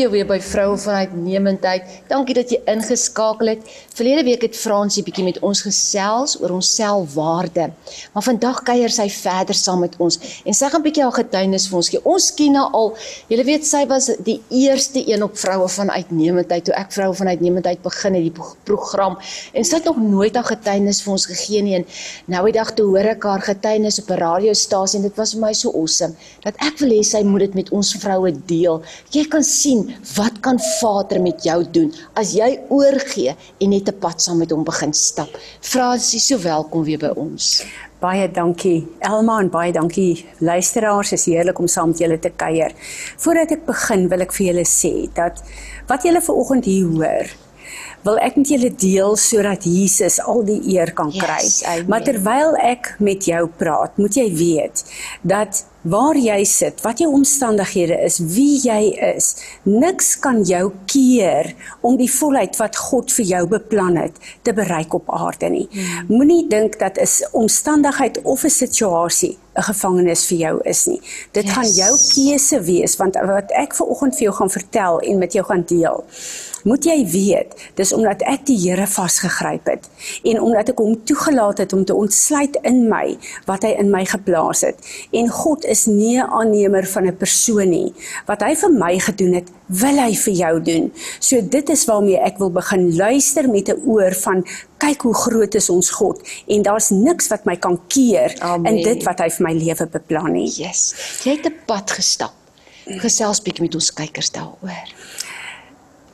Jou weer by vroue van uitnemendheid. Dankie dat jy ingeskakel het. Verlede week het Fransie bietjie met ons gesels oor ons selfwaarde. Maar vandag kuier sy verder saam met ons en sy gaan bietjie haar getuienis vir ons gee. Ons ken haar al. Jy weet sy was die eerste een op vroue van uitnemendheid toe ek vroue van uitnemendheid begin het die program en sy het nog nooit haar getuienis vir ons gegee nie en nou die dag toe hoor ek haar getuienis op 'n radiostasie en dit was vir my so awesome dat ek wil hê sy moet dit met ons vroue deel. Jy kan sien wat kan Vader met jou doen as jy oorgee en net 'n pad saam met hom begin stap. Fransie, so welkom weer by ons. Baie dankie Elma en baie dankie luisteraars. Is heerlik om saam met julle te kuier. Voordat ek begin, wil ek vir julle sê dat wat julle ver oggend hier hoor, wil ek met julle deel sodat Jesus al die eer kan kry. Yes, maar terwyl ek met jou praat, moet jy weet dat waar jy sit, wat jou omstandighede is, wie jy is, niks kan jou keer om die volheid wat God vir jou beplan het te bereik op aarde nie. Hmm. Moenie dink dat 'n omstandigheid of 'n situasie 'n gevangenis vir jou is nie. Dit yes. gaan jou keuse wees want wat ek ver oggend vir jou gaan vertel en met jou gaan deel moet jy weet, dis omdat ek die Here vasgegryp het en omdat ek hom toegelaat het om te ontsluit in my wat hy in my geplaas het. En God is nie 'n aannemer van 'n persoon nie. Wat hy vir my gedoen het, wil hy vir jou doen. So dit is waarmee ek wil begin luister met 'n oor van kyk hoe groot is ons God en daar's niks wat my kan keer Amen. in dit wat hy vir my lewe beplan het. Yes. Jy het 'n pad gestap. Gesels bietjie met ons kykers daaroor.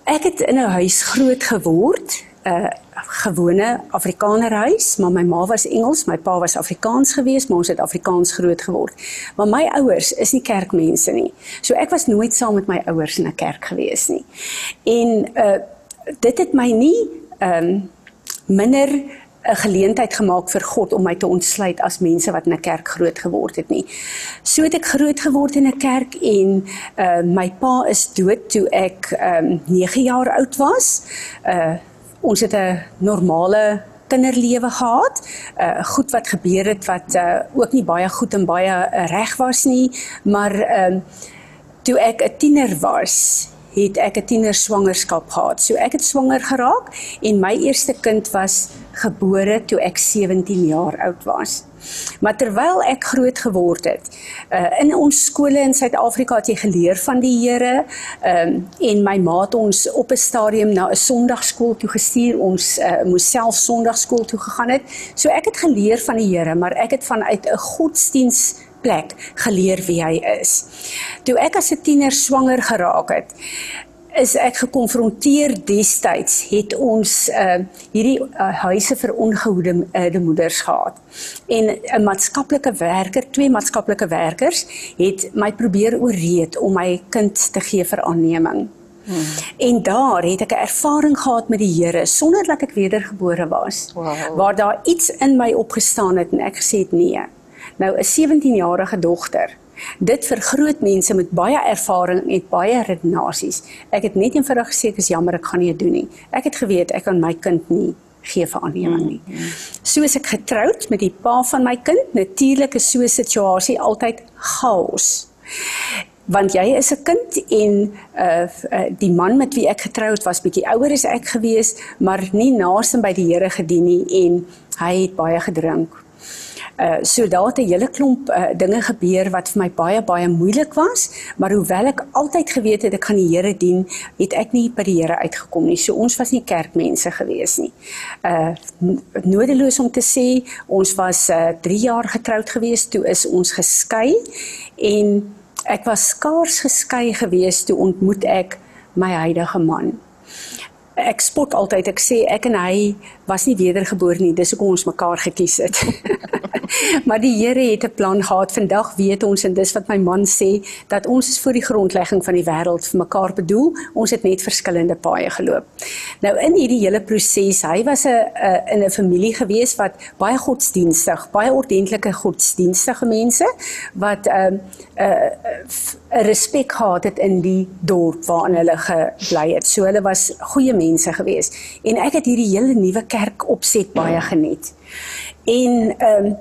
Ek het in 'n huis groot geword, 'n gewone Afrikanerhuis, maar my ma was Engels, my pa was Afrikaans geweest, maar ons het Afrikaans groot geword. Maar my ouers is nie kerkmense nie. So ek was nooit saam met my ouers in 'n kerk geweest nie. En uh dit het my nie ehm um, minder 'n geleentheid gemaak vir God om my te ontsluit as mense wat in 'n kerk groot geword het nie. So het ek groot geword in 'n kerk en uh my pa is dood toe ek um 9 jaar oud was. Uh ons het 'n normale kinderlewe gehad. Uh goed wat gebeur het wat uh ook nie baie goed en baie uh, reg was nie, maar um toe ek 'n tiener was, het ek 'n tiener swangerskap gehad. So ek het swanger geraak en my eerste kind was gebore toe ek 17 jaar oud was. Maar terwyl ek groot geword het, uh, in ons skole in Suid-Afrika het jy geleer van die Here, um, en my ma het ons op 'n stadium na 'n Sondagskool toe gestuur. Ons uh, moes self Sondagskool toe gegaan het. So ek het geleer van die Here, maar ek het vanuit 'n godsdiens plek geleer wie hy is. Toe ek as 'n tiener swanger geraak het, is ek gekonfronteer destyds het ons uh hierdie uh, huise vir ongehoede uh, moeders gehad. En 'n maatskaplike werker, twee maatskaplike werkers het my probeer ooreed om my kind te gee vir aanneming. Hmm. En daar het ek 'n ervaring gehad met die Here sonder dat ek wedergebore was. Wow. Waar daar iets in my opgestaan het en ek gesê het nee. Nou 'n 17-jarige dogter Dit vir groot mense met baie ervaring en baie redenasies. Ek het net eenvoudig gesê ek is jammer ek gaan nie dit doen nie. Ek het geweet ek kan my kind nie gee vir aanneming nie. Mm-hmm. Soos ek getroud met die pa van my kind, natuurlik is so 'n situasie altyd chaos. Want jy is 'n kind en uh, uh die man met wie ek getroud was bietjie ouer as ek gewees, maar nie naaste by die Here gedien nie en hy het baie gedrink, Uh so daar het 'n hele klomp uh, dinge gebeur wat vir my baie baie moeilik was, maar hoewel ek altyd geweet het ek gaan die Here dien, het ek nie by die Here uitgekom nie. So ons was nie kerkmense gewees nie. Uh nodeloos om te sê, ons was uh 3 jaar getroud gewees, toe is ons geskei en ek was skaars geskei gewees toe ontmoet ek my huidige man ek spot altyd ek sê ek en hy was nie wedergebore nie dis hoekom ons mekaar gekies het. Maar die Here het 'n plan gehad. Vandag weet ons en dis wat my man sê dat ons is vir die grondlegging van die wêreld vir mekaar bedoel. Ons het net verskillende paaie geloop. Nou in hierdie hele proses hy was 'n in 'n familie gewees wat baie godsdienstig baie ordentlike godsdienstige mense wat 'n uh, 'n uh, uh, respek gehad het in die dorp waarin hulle gebly het. So hulle was goeie mense mense gewees en ek het hierdie hele nuwe kerk opset baie geniet. En ehm um,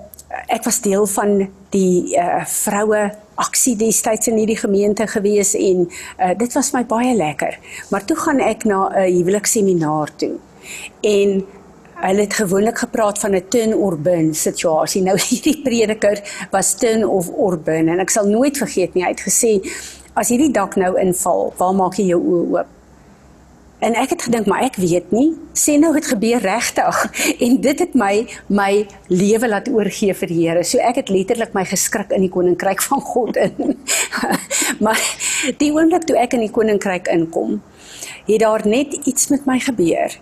ek was deel van die uh, vroue aksie destyds in hierdie gemeente gewees en uh, dit was my baie lekker. Maar toe gaan ek na 'n huwelikseminar toe. En hulle het gewoonlik gepraat van 'n turn urban situasie. Nou hierdie prediker was turn of urban en ek sal nooit vergeet nie, hy het gesê as hierdie dak nou inval, waar maak jy jou oë oop? En ek het gedink, maar ek weet nie. Sê nou dit gebeur regtig. En dit het my my lewe laat oorgee vir die Here. So ek het letterlik my geskrik in die koninkryk van God in. maar die oomblik toe ek in die koninkryk inkom, het daar net iets met my gebeur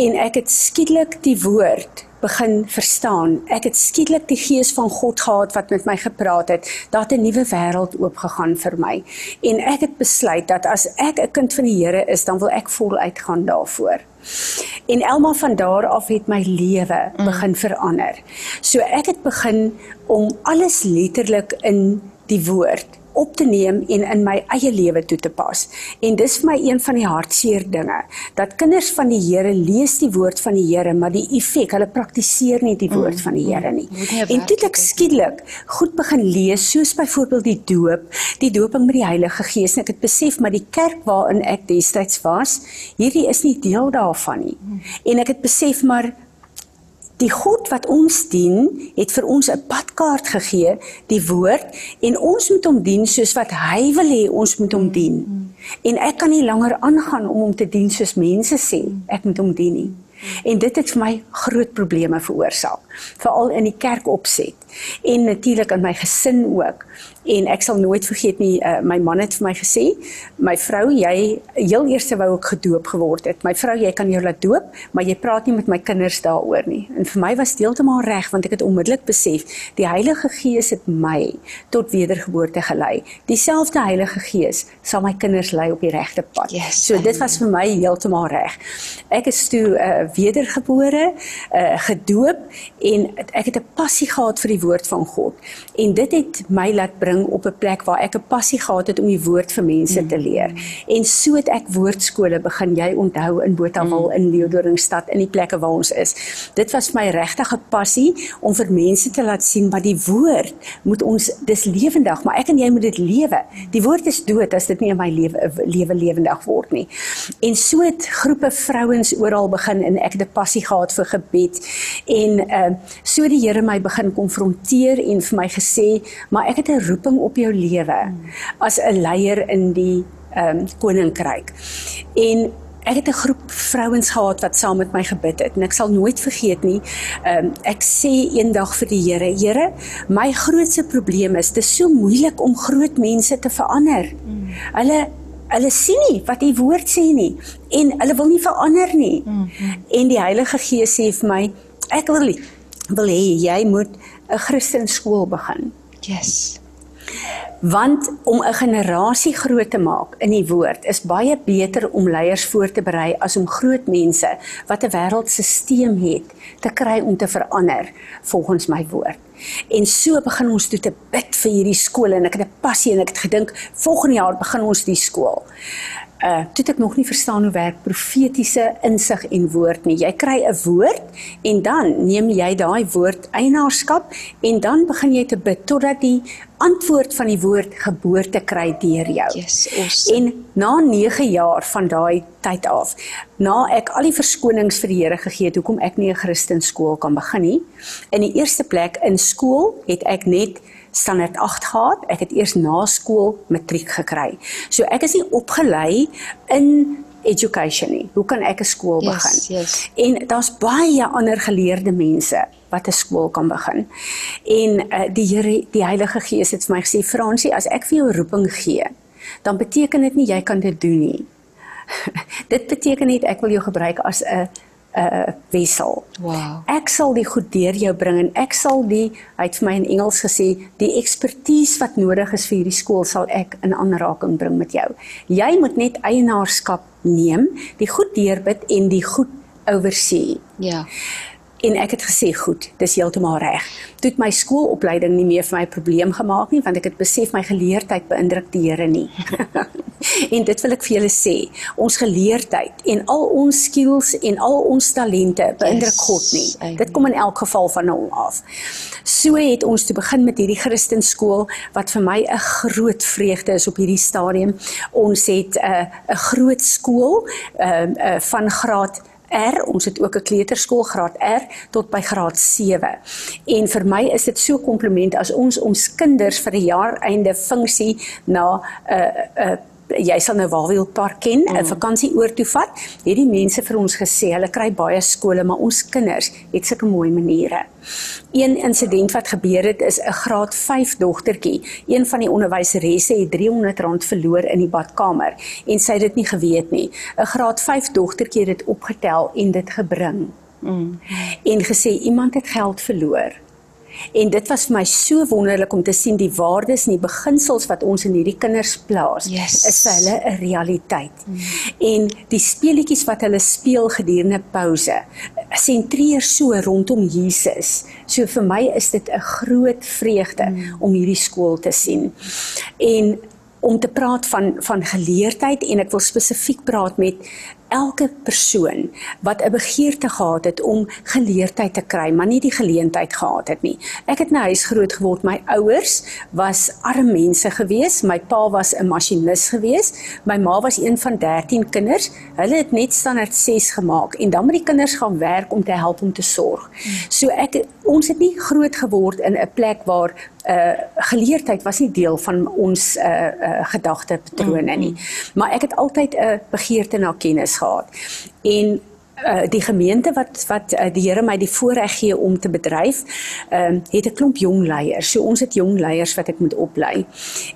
en ek het skielik die woord begin verstaan. Ek het skielik die gees van God gehad wat met my gepraat het. Daar het 'n nuwe wêreld oopgegaan vir my. En ek het besluit dat as ek 'n kind van die Here is, dan wil ek voluit gaan daarvoor. En Elma van daar af het my lewe mm. begin verander. So ek het begin om alles letterlik in die woord op te neem en in my eie lewe toe te pas. En dis vir my een van die hartseer dinge dat kinders van die Here lees die woord van die Here, maar die effek, hulle praktiseer nie die woord mm, van die Here nie. Mm, en toe ek skielik goed begin lees, soos byvoorbeeld die doop, die dooping met die Heilige Gees, en ek het besef maar die kerk waarin ek destyds was, hierdie is nie deel daarvan nie. Mm. En ek het besef maar Die God wat ons dien, het vir ons 'n padkaart gegee, die woord, en ons moet hom dien soos wat hy wil hê ons moet hom dien. En ek kan nie langer aangaan om hom te dien soos mense sê ek moet hom dien nie. En dit het vir my groot probleme veroorsaak, veral in die kerk opset en natuurlik in my gesin ook en ek sal nooit vergeet nie uh, my man het vir my gesê my vrou jy heel eers wou ek gedoop geword het. My vrou jy kan jou laat doop maar jy praat nie met my kinders daaroor nie. En vir my was deeltemal reg want ek het onmiddellik besef die Heilige Gees het my tot wedergeboorte gelei. Dieselfde Heilige Gees sal my kinders lei op die regte pad. Yes, so dit was vir my heeltemal reg. Ek is toe uh, wedergebore uh, gedoop en ek het 'n passie gehad vir die woord van God. En dit het my laat bring bring op 'n plek waar ek 'n passie gehad het om die woord vir mense te leer. En so het ek woordskole begin jy onthou in Botawil mm. in Leeudoringstad in die plekke waar ons is. Dit was my regtige passie om vir mense te laat sien wat die woord moet ons dis lewendig, maar ek en jy moet dit lewe. Die woord is dood as dit nie in my lewe lewe lewendig word nie. En so het groepe vrouens oral begin en ek het 'n passie gehad vir gebed en uh so die Here my begin konfronteer en vir my gesê, maar ek het 'n roeping op jou lewe as 'n leier in die ehm um, koninkryk. En ek het 'n groep vrouens gehad wat saam met my gebid het en ek sal nooit vergeet nie. Ehm um, ek sê eendag vir die Here, Here, my grootste probleem is dit is so moeilik om groot mense te verander. Mm. Hulle hulle sien nie wat die woord sê nie en hulle wil nie verander nie. Mm -hmm. En die Heilige Gees sê vir my, ek wil wil hê jy moet 'n Christen skool begin. Yes. Want om 'n generasie groot te maak in die woord is baie beter om leiers voor te berei as om groot mense wat 'n wêreldstelsel het te kry om te verander volgens my woord. En so begin ons toe te bid vir hierdie skool en ek het 'n passie en ek het gedink volgende jaar begin ons die skool uh toe ek nog nie verstaan hoe werk profetiese insig en woord nie. Jy kry 'n woord en dan neem jy daai woord eienaarskap en dan begin jy te bid totdat die antwoord van die woord geboorte kry deur jou. Yes, awesome. En na 9 jaar van daai tyd af, na ek al die verskonings vir die Here gegee het hoekom ek nie 'n Christen skool kan begin nie. In die eerste plek in skool het ek net standaard 8 gehad. Ek het eers na skool matriek gekry. So ek is nie opgelei in education nie. Hoe kan ek 'n skool begin? Yes, yes. En daar's baie ander geleerde mense wat 'n skool kan begin. En uh, die Here, die Heilige Gees het vir my gesê, "Fransie, as ek vir jou roeping gee, dan beteken dit nie jy kan dit doen nie. dit beteken net ek wil jou gebruik as 'n uh, wissel. Wow. Ek sal die goed deur jou bring en ek sal die hy het vir my in Engels gesê die ekspertise wat nodig is vir hierdie skool sal ek in aanraking bring met jou. Jy moet net eienaarskap neem, die goed deurbid en die goed oorsee. Ja. En ek het gesê, goed, dis heeltemal reg. Toe het my skoolopleiding nie meer vir my probleem gemaak nie, want ek het besef my geleerdheid beïndruk die Here nie. en dit wil ek vir julle sê, ons geleerdheid en al ons skills en al ons talente beïndruk yes, God nie. Amen. Dit kom in elk geval van hom af. So het ons toe begin met hierdie Christenskool wat vir my 'n groot vreugde is op hierdie stadium. Ons het 'n uh, 'n groot skool uh, uh, van graad R, ons het ook 'n kleuterskool graad R tot by graad 7. En vir my is dit so kompliment as ons ons kinders vir 'n jaar einde funksie na 'n uh, 'n uh, jy sal nou Wawiel Park ken, 'n mm. vakansie oor toe vat. Hierdie mense vir ons gesê, hulle kry baie skole, maar ons kinders het sulke mooi maniere. Een insident wat gebeur het is 'n graad 5 dogtertjie. Een van die onderwyseresse het R300 verloor in die badkamer en sy het dit nie geweet nie. 'n Graad 5 dogtertjie het dit opgetel en dit gebring. Mm. En gesê iemand het geld verloor. En dit was vir my so wonderlik om te sien die waardes en die beginsels wat ons in hierdie kinders plaas yes. is vir hulle 'n realiteit. Mm. En die speletjies wat hulle speel gedurende pouse sentreer so rondom Jesus. So vir my is dit 'n groot vreugde mm. om hierdie skool te sien. En om te praat van van geleerdheid en ek wil spesifiek praat met elke persoon wat 'n begeerte gehad het om geleerdheid te kry, maar nie die geleentheid gehad het nie. Ek het in 'n huis groot geword. My ouers was arme mense gewees. My pa was 'n masjinis gewees. My ma was een van 13 kinders. Hulle het net standaard 6 gemaak en dan moet die kinders gaan werk om te help om te sorg. So ek ons het nie groot geword in 'n plek waar uh geleerdheid was nie deel van ons uh, uh gedagtepatrone nie. Maar ek het altyd 'n uh, begeerte na kennis gehad. En uh die gemeente wat wat uh, die Here my die voorreg gee om te bedryf, ehm uh, het 'n klomp jong leiers. So ons het jong leiers wat ek moet oplei.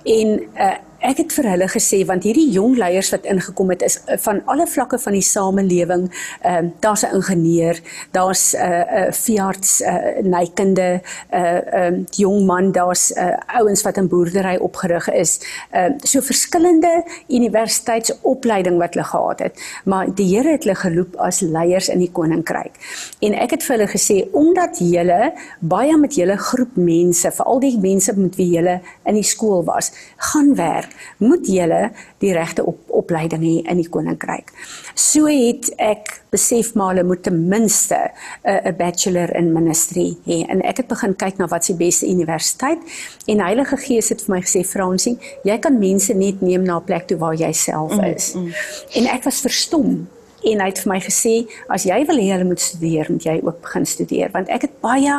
En uh ek het vir hulle gesê want hierdie jong leiers wat ingekom het is eh, van alle vlakke van die samelewing. Ehm uh, daar's 'n ingenieur, daar's 'n uh, 'n uh, veearts, 'n uh, nykende 'n uh, ehm uh, jong man, daar's uh, ouens wat in boerdery opgerig is. Ehm uh, so verskillende universiteitsopleiding wat hulle gehad het. Maar die Here het hulle geroep as leiers in die koninkryk. En ek het vir hulle gesê omdat julle baie met julle groep mense, veral die mense met wie julle in die skool was, gaan werk moet julle die regte op, opleiding hê in die koninkryk. So het ek besef maar hulle moet ten minste 'n 'n bachelor in ministry hê en ek het begin kyk na wat se beste universiteit en Heilige Gees het vir my gesê Fransie, jy kan mense net neem na 'n plek toe waar jy self mm, is. Mm, mm. En ek was verstom en hy het vir my gesê as jy wil hê hulle moet studeer, moet jy ook begin studeer want ek het baie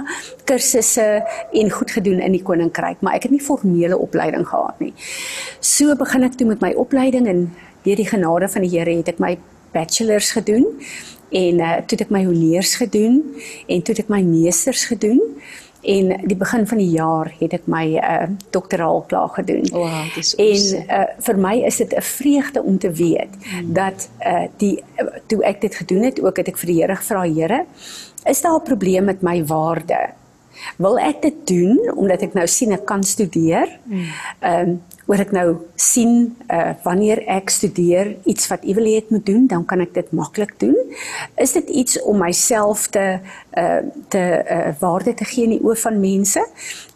kursusse en goed gedoen in die koninkryk, maar ek het nie formele opleiding gehad nie. So begin ek toe met my opleiding en deur die genade van die Here het ek my bachelors gedoen en uh, toe het ek my honeurs gedoen en toe het ek my meesters gedoen en die begin van die jaar het ek my uh, doktoraal klaar gedoen. Wow, dis awesome. En uh, vir my is dit 'n vreugde om te weet hmm. dat uh, die toe ek dit gedoen het, ook het ek vir die Here gevra, Here, is daar 'n probleem met my waarde? Wil ek dit doen omdat ek nou sien ek kan studeer? Hmm. Ehm um, oor ek nou sien uh, wanneer ek studeer iets wat u wil hê ek moet doen, dan kan ek dit maklik doen. Is dit iets om myself te uh, te uh, waarde te gee in die oë van mense?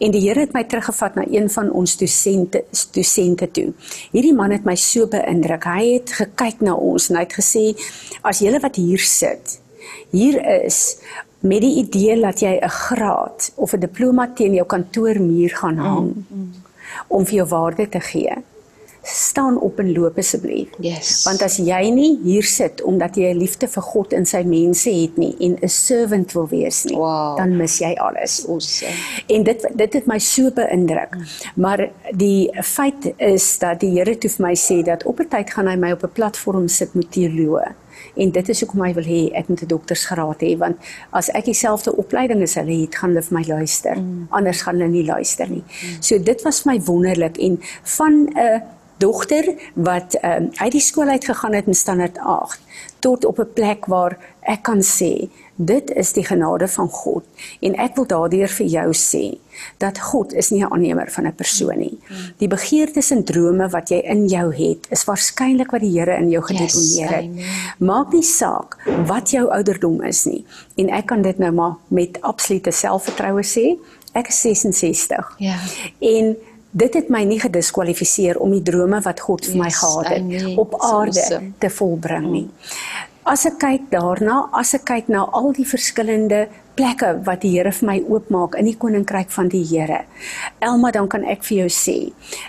En die Here het my teruggevat na een van ons dosente dosente toe. Hierdie man het my so beïndruk. Hy het gekyk na ons en hy het gesê as julle wat hier sit, hier is met die idee dat jy 'n graad of 'n diploma teen jou kantoormuur gaan hang. Mm, mm om vir jou waarde te gee. Staan op en loop asseblief. Yes. Want as jy nie hier sit omdat jy 'n liefde vir God en sy mense het nie en 'n servant wil wees nie, wow. dan mis jy alles. Awesome. En dit dit het my so beïndruk. Maar die feit is dat die Here toe vir my sê dat op 'n tyd gaan hy my op 'n platform sit met teoloë en dit is hoekom hy wil hê ek moet 'n doktorsgraad hê want as ek dieselfde opleiding as hulle het gaan hulle vir my luister mm. anders gaan hulle nie luister nie mm. so dit was my wonderlik en van 'n dogter wat um, uit die skool uit gegaan het in standaard 8 tot op 'n plek waar ek kan sê dit is die genade van God en ek wil daardeur vir jou sê dat God is nie 'n aannemer van 'n persoon nie. Die begeertes en drome wat jy in jou het, is waarskynlik wat die Here in jou gedeponeer het. Yes, Maak nie saak wat jou ouderdom is nie. En ek kan dit nou maar met absolute selfvertroue sê. Ek is 66. Ja. En dit het my nie gediskwalifiseer om die drome wat God vir yes, my gehad het amen. op aarde awesome. te volbring nie. As ek kyk daarna, as ek kyk na al die verskillende plekke wat die Here vir my oopmaak in die koninkryk van die Here. Elma, dan kan ek vir jou sê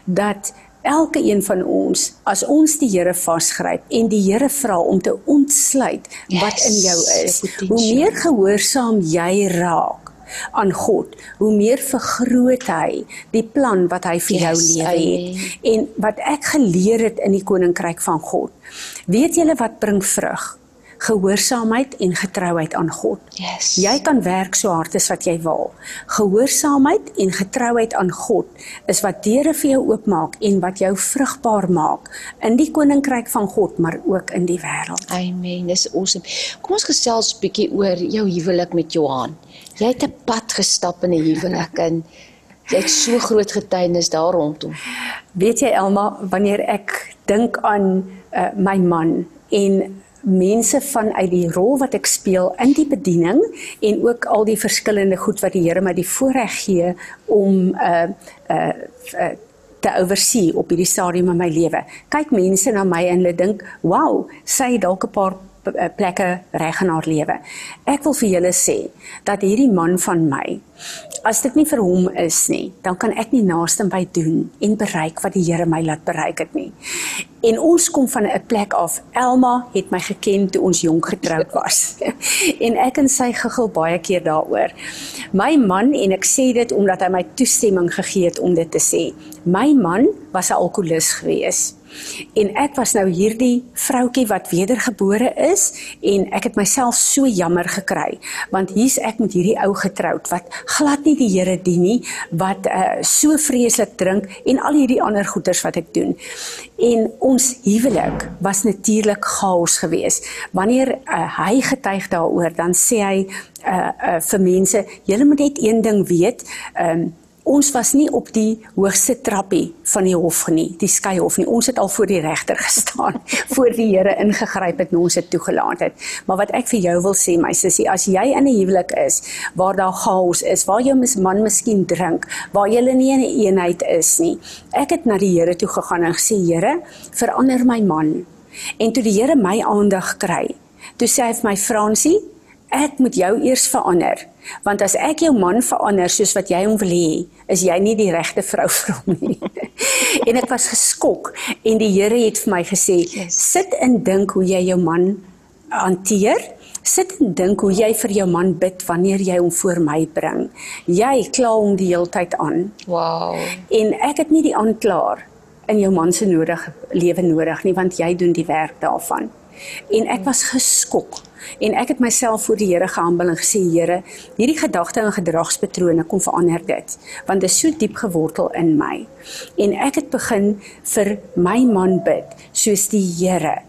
dat elke een van ons as ons die Here vasgryp en die Here vra om te ontsluit wat yes, in jou is, hoe meer gehoorsaam jy raak aan God, hoe meer vergroot hy die plan wat hy vir yes, jou lewe het en wat ek geleer het in die koninkryk van God. Weet julle wat bring vrug? Gehoorsaamheid en getrouheid aan God. Yes. Jy kan werk so hard as wat jy wil. Gehoorsaamheid en getrouheid aan God is wat deure vir jou oopmaak en wat jou vrugbaar maak in die koninkryk van God, maar ook in die wêreld. Amen. Dis awesome. Kom ons gesels 'n bietjie oor jou huwelik met Johan. Jy het 'n pad gestap in 'n huwelik en jy het so groot getuienis daar rondom. Weet jy Elma, wanneer ek dink aan uh, my man en mense vanuit die rol wat ek speel in die bediening en ook al die verskillende goed wat die Here my die voorreg gee om uh uh, uh te oorsien op hierdie stadium in my lewe. Kyk mense na my en hulle dink, "Wow, sy het dalk 'n paar plekke reg in haar lewe." Ek wil vir julle sê dat hierdie man van my as dit nie vir hom is nie, dan kan ek nie naaste by doen en bereik wat die Here my laat bereik het nie. En ons kom van 'n plek af. Elma het my geken toe ons jonk getroud was. en ek en sy gegil baie keer daaroor. My man en ek sê dit omdat hy my toestemming gegee het om dit te sê. My man was 'n alkolikus geweest. En ek was nou hierdie vroutjie wat wedergebore is en ek het myself so jammer gekry want hier's ek met hierdie ou getroud wat glad nie die Here dien nie wat uh, so vreeslik drink en al hierdie ander goeters wat ek doen. En ons huwelik was natuurlik chaos geweest. Wanneer uh, hy getuig daaroor dan sê hy uh, uh, vir mense, julle moet net een ding weet, um, ons was nie op die hoogste trappie van die hof nie, die skei hof nie. Ons het al voor die regter gestaan, voor die Here ingegryp het en ons het toegelaat het. Maar wat ek vir jou wil sê, my sussie, as jy in 'n huwelik is waar daar chaos is, waar jou man miskien drink, waar julle nie in 'n een eenheid is nie. Ek het na die Here toe gegaan en gesê, Here, verander my man. En toe die Here my aandag kry, toe sê hy vir my, Fransie, ek moet jou eers verander want as ek jou man verander soos wat jy hom wil hê is jy nie die regte vrou vir hom nie. En ek was geskok en die Here het vir my gesê yes. sit en dink hoe jy jou man hanteer. Sit en dink hoe jy vir jou man bid wanneer jy hom voor my bring. Jy kla hom die hele tyd aan. Wow. En ek het nie die aanklaer in jou man se nodige lewe nodig nie want jy doen die werk daarvan. En ek was geskok en ek het myself voor die Here gehambel en gesê Here, hierdie gedagte en gedragspatrone kom verander dit want dit is so diep gewortel in my. En ek het begin vir my man bid soos die Here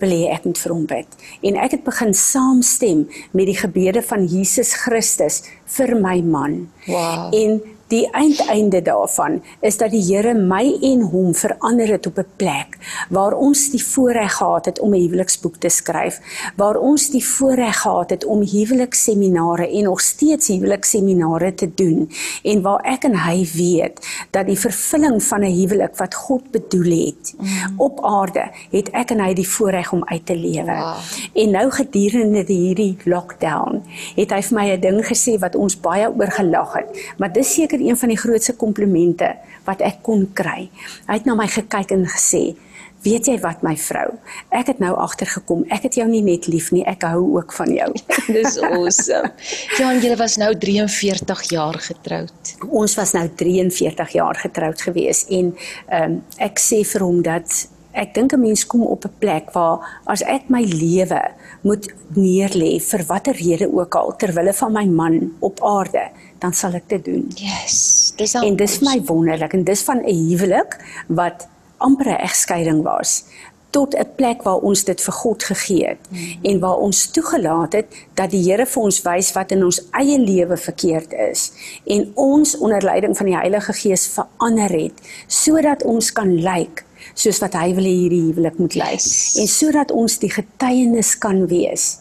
wil hê ek moet vir hom bid. En ek het begin saamstem met die gebede van Jesus Christus vir my man. Wow. En die eindeinde daarvan is dat die Here my en hom verander het op 'n plek waar ons die voorreg gehad het om 'n huweliksboek te skryf, waar ons die voorreg gehad het om huwelikseminare en nog steeds huwelikseminare te doen en waar ek en hy weet dat die vervulling van 'n huwelik wat God bedoel het mm. op aarde, het ek en hy die voorreg om uit te lewe. Wow. En nou gedurende hierdie lockdown, het hy vir my 'n ding gesê wat ons baie oor gelag het, maar dis seker seker een van die grootste komplimente wat ek kon kry. Hy het na my gekyk en gesê: "Weet jy wat my vrou? Ek het nou agtergekom. Ek het jou nie net lief nie, ek hou ook van jou." Dis awesome. Jan, julle was nou 43 jaar getroud. Ons was nou 43 jaar getroud gewees en ehm um, ek sê vir hom dat Ek dink 'n mens kom op 'n plek waar as ek my lewe moet neerlê vir watter rede ook al ter wille van my man op aarde, dan sal ek dit doen. Yes. Dis al En dis my wonderlik en dis van 'n huwelik wat amper 'n egskeiding was tot 'n plek waar ons dit vir God gegee het mm. en waar ons toegelaat het dat die Here vir ons wys wat in ons eie lewe verkeerd is en ons onder leiding van die Heilige Gees verander het sodat ons kan lyk soos wat hy wil hê hierdie huwelik moet lyk yes. en sodat ons die getuienis kan wees.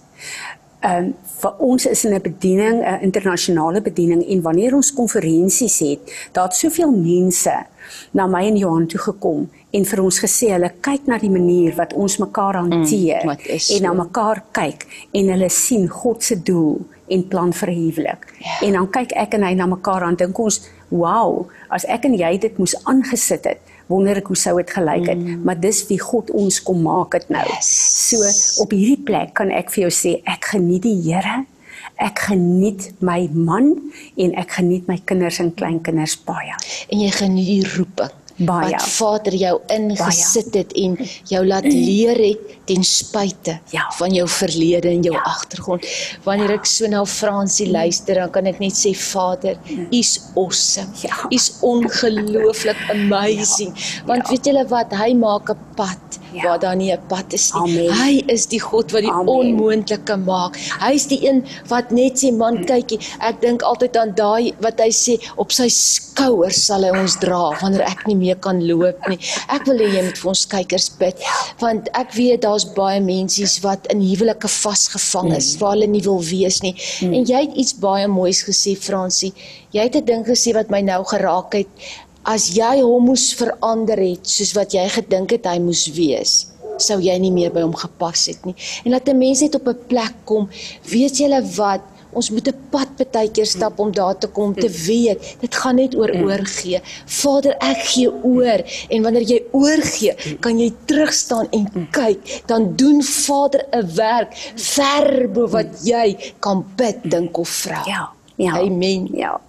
Ehm um, vir ons is in 'n bediening 'n internasionale bediening en wanneer ons konferensies het, daar't soveel mense na my en Johan toe gekom en vir ons gesê hulle kyk na die manier wat ons mekaar mm, hanteer mm, en na mekaar kyk en hulle sien God se doel en plan vir 'n huwelik. Yeah. Ja. En dan kyk ek en hy na mekaar en dink ons, "Wow, as ek en jy dit moes aangesit het, wonder ek hoe sou dit gelyk het." Mm. Maar dis wie God ons kom maak dit nou. Yes. So op hierdie plek kan ek vir jou sê, ek geniet die Here. Ek geniet my man en ek geniet my kinders en kleinkinders baie. En jy geniet die roeping baie wat Vader jou ingesit het en jou laat leer het ten spyte ja. van jou verlede en jou ja. agtergrond. Wanneer ja. ek so na Fransie luister, dan kan ek net sê Vader, U's awesome. Ja. U's ongelooflik amazing. Ja. Want ja. weet julle wat, hy maak 'n pad ja. waar daar nie 'n pad is nie. Amen. Hy is die God wat die Amen. onmoontlike maak. Hy's die een wat net sê man kykie, ek dink altyd aan daai wat hy sê op sy skouers sal hy ons dra wanneer ek nie meer kan loop nie. Ek wil hê jy moet vir ons kykers bid want ek weet daar's baie mensies wat in huwelike vasgevang is mm. waar hulle nie wil wees nie. Mm. En jy het iets baie moois gesê Fransie. Jy het 'n ding gesê wat my nou geraak het as jy hom moes verander het soos wat jy gedink het hy moes wees sou jy nie meer by hom gepas het nie. En laat 'n mens net op 'n plek kom weet jy wat ons moet 'n pad baie keer stap om daar te kom te weet dit gaan net oor oorgee. Vader ek gee oor en wanneer jy oorgee kan jy terug staan en kyk dan doen Vader 'n werk ver bo wat jy kan bid dink of vra. Ja ja. Amen. Ja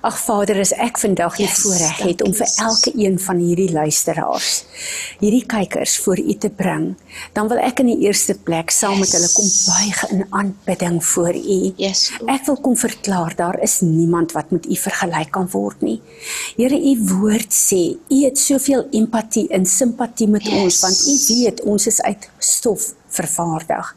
Ag Vader, as ek vandag die yes, voorreg het om vir elke een van hierdie luisteraars, hierdie kykers voor U te bring, dan wil ek in die eerste plek saam yes. met hulle kom buig in aanbidding voor U. Yes. Ek wil kom verklaar daar is niemand wat met U vergelyk kan word nie. Here, U woord sê, U het soveel empatie en simpatie met yes. ons want U weet ons is uit stof vervaardig.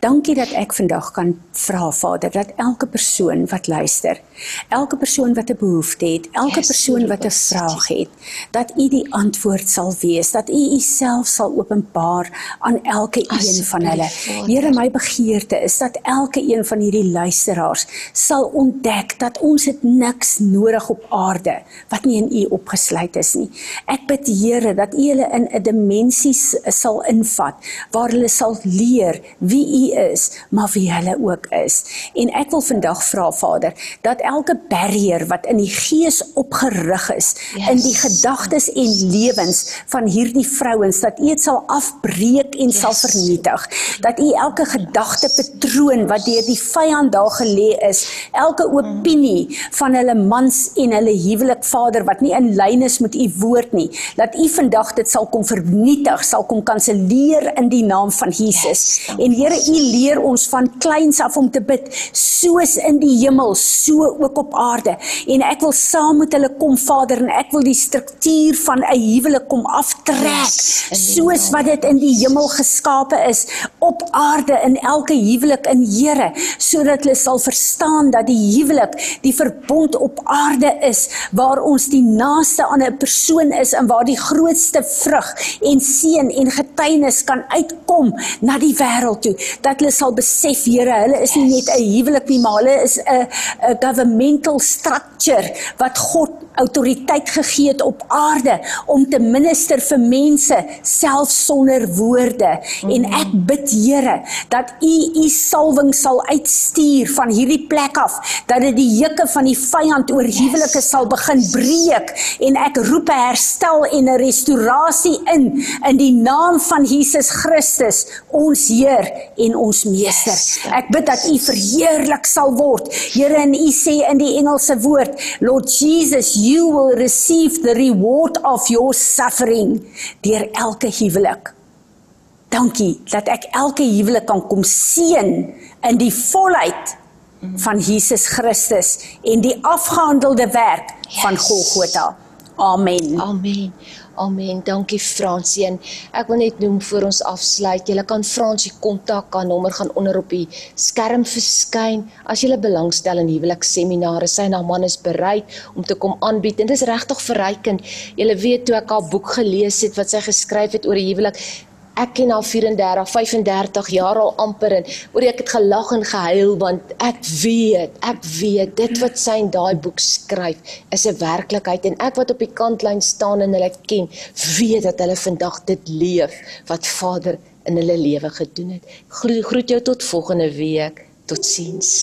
Dankie dat ek vandag kan vra Vader dat elke persoon wat luister, elke persoon wat 'n behoefte het, elke persoon wat 'n vraag het, dat U die antwoord sal wees, dat U Uself sal openbaar aan elke een van hulle. Here, my begeerte is dat elke een van hierdie luisteraars sal ontdek dat ons het niks nodig op aarde wat nie in U opgesluit is nie. Ek bid Here dat U hulle in 'n dimensie sal invat waar hulle sal leer wie u is, maar wie hulle ook is. En ek wil vandag vra Vader dat elke barrier wat in die gees opgerig is yes. in die gedagtes en lewens van hierdie vrouens dat u dit sal afbreek en yes. sal vernietig. Dat u elke gedagte patroon wat deur die vyand daar gelê is, elke opinie van hulle mans en hulle huwelik Vader wat nie in lyn is met u woord nie, dat u vandag dit sal kom vernietig, sal kom kanselleer in die naam van Jesus. Yes, en Here, U leer ons van kleins af om te bid, soos in die hemel, so ook op aarde. En ek wil saam met hulle kom, Vader, en ek wil die struktuur van 'n huwelik kom aftrek, yes, soos wat dit in die hemel geskape is op aarde in elke huwelik in Here, sodat hulle sal verstaan dat die huwelik die verbond op aarde is waar ons die naaste aan 'n persoon is en waar die grootste vrug en seën en getuienis kan uitkom na die wêreld toe dat hulle sal besef Here hulle is nie net 'n huwelik nie maar hulle is 'n 'n governmental structure wat God autoriteit gegee het op aarde om te minister vir mense self sonder woorde. Mm. en ek bid Here dat u u salwing sal uitstuur van hierdie plek af dat dit die juke van die vyand oor huwelike sal begin breek. En ek roep 'n herstel en 'n restaurasie in in die naam van Jesus Christus ons Heer en ons Meester. Ek bid dat U verheerlik sal word. Here en U sê in die Engelse woord, Lord Jesus, you will receive the reward of your suffering deur elke huwelik. Dankie dat ek elke huwelik kan kom seën in die volheid van Jesus Christus en die afgehandelde werk yes. van Golgotha. Amen. Amen. Amen. Dankie Fransie. En ek wil net noem voor ons afsluit, jy kan Fransie kontak, haar nommer gaan onder op die skerm verskyn. As jy belangstel in huwelikseminare, sy en haar man is bereid om te kom aanbied. En dit is regtig verrykend. Jy weet toe ek haar boek gelees het wat sy geskryf het oor die huwelik, ek ken haar 34, 35 jaar al amper en oor ek het gelag en gehuil want ek weet, ek weet dit wat sy in daai boek skryf is 'n werklikheid en ek wat op die kantlyn staan en hulle ken, weet dat hulle vandag dit leef wat Vader in hulle lewe gedoen het. Groet jou tot volgende week. Totsiens.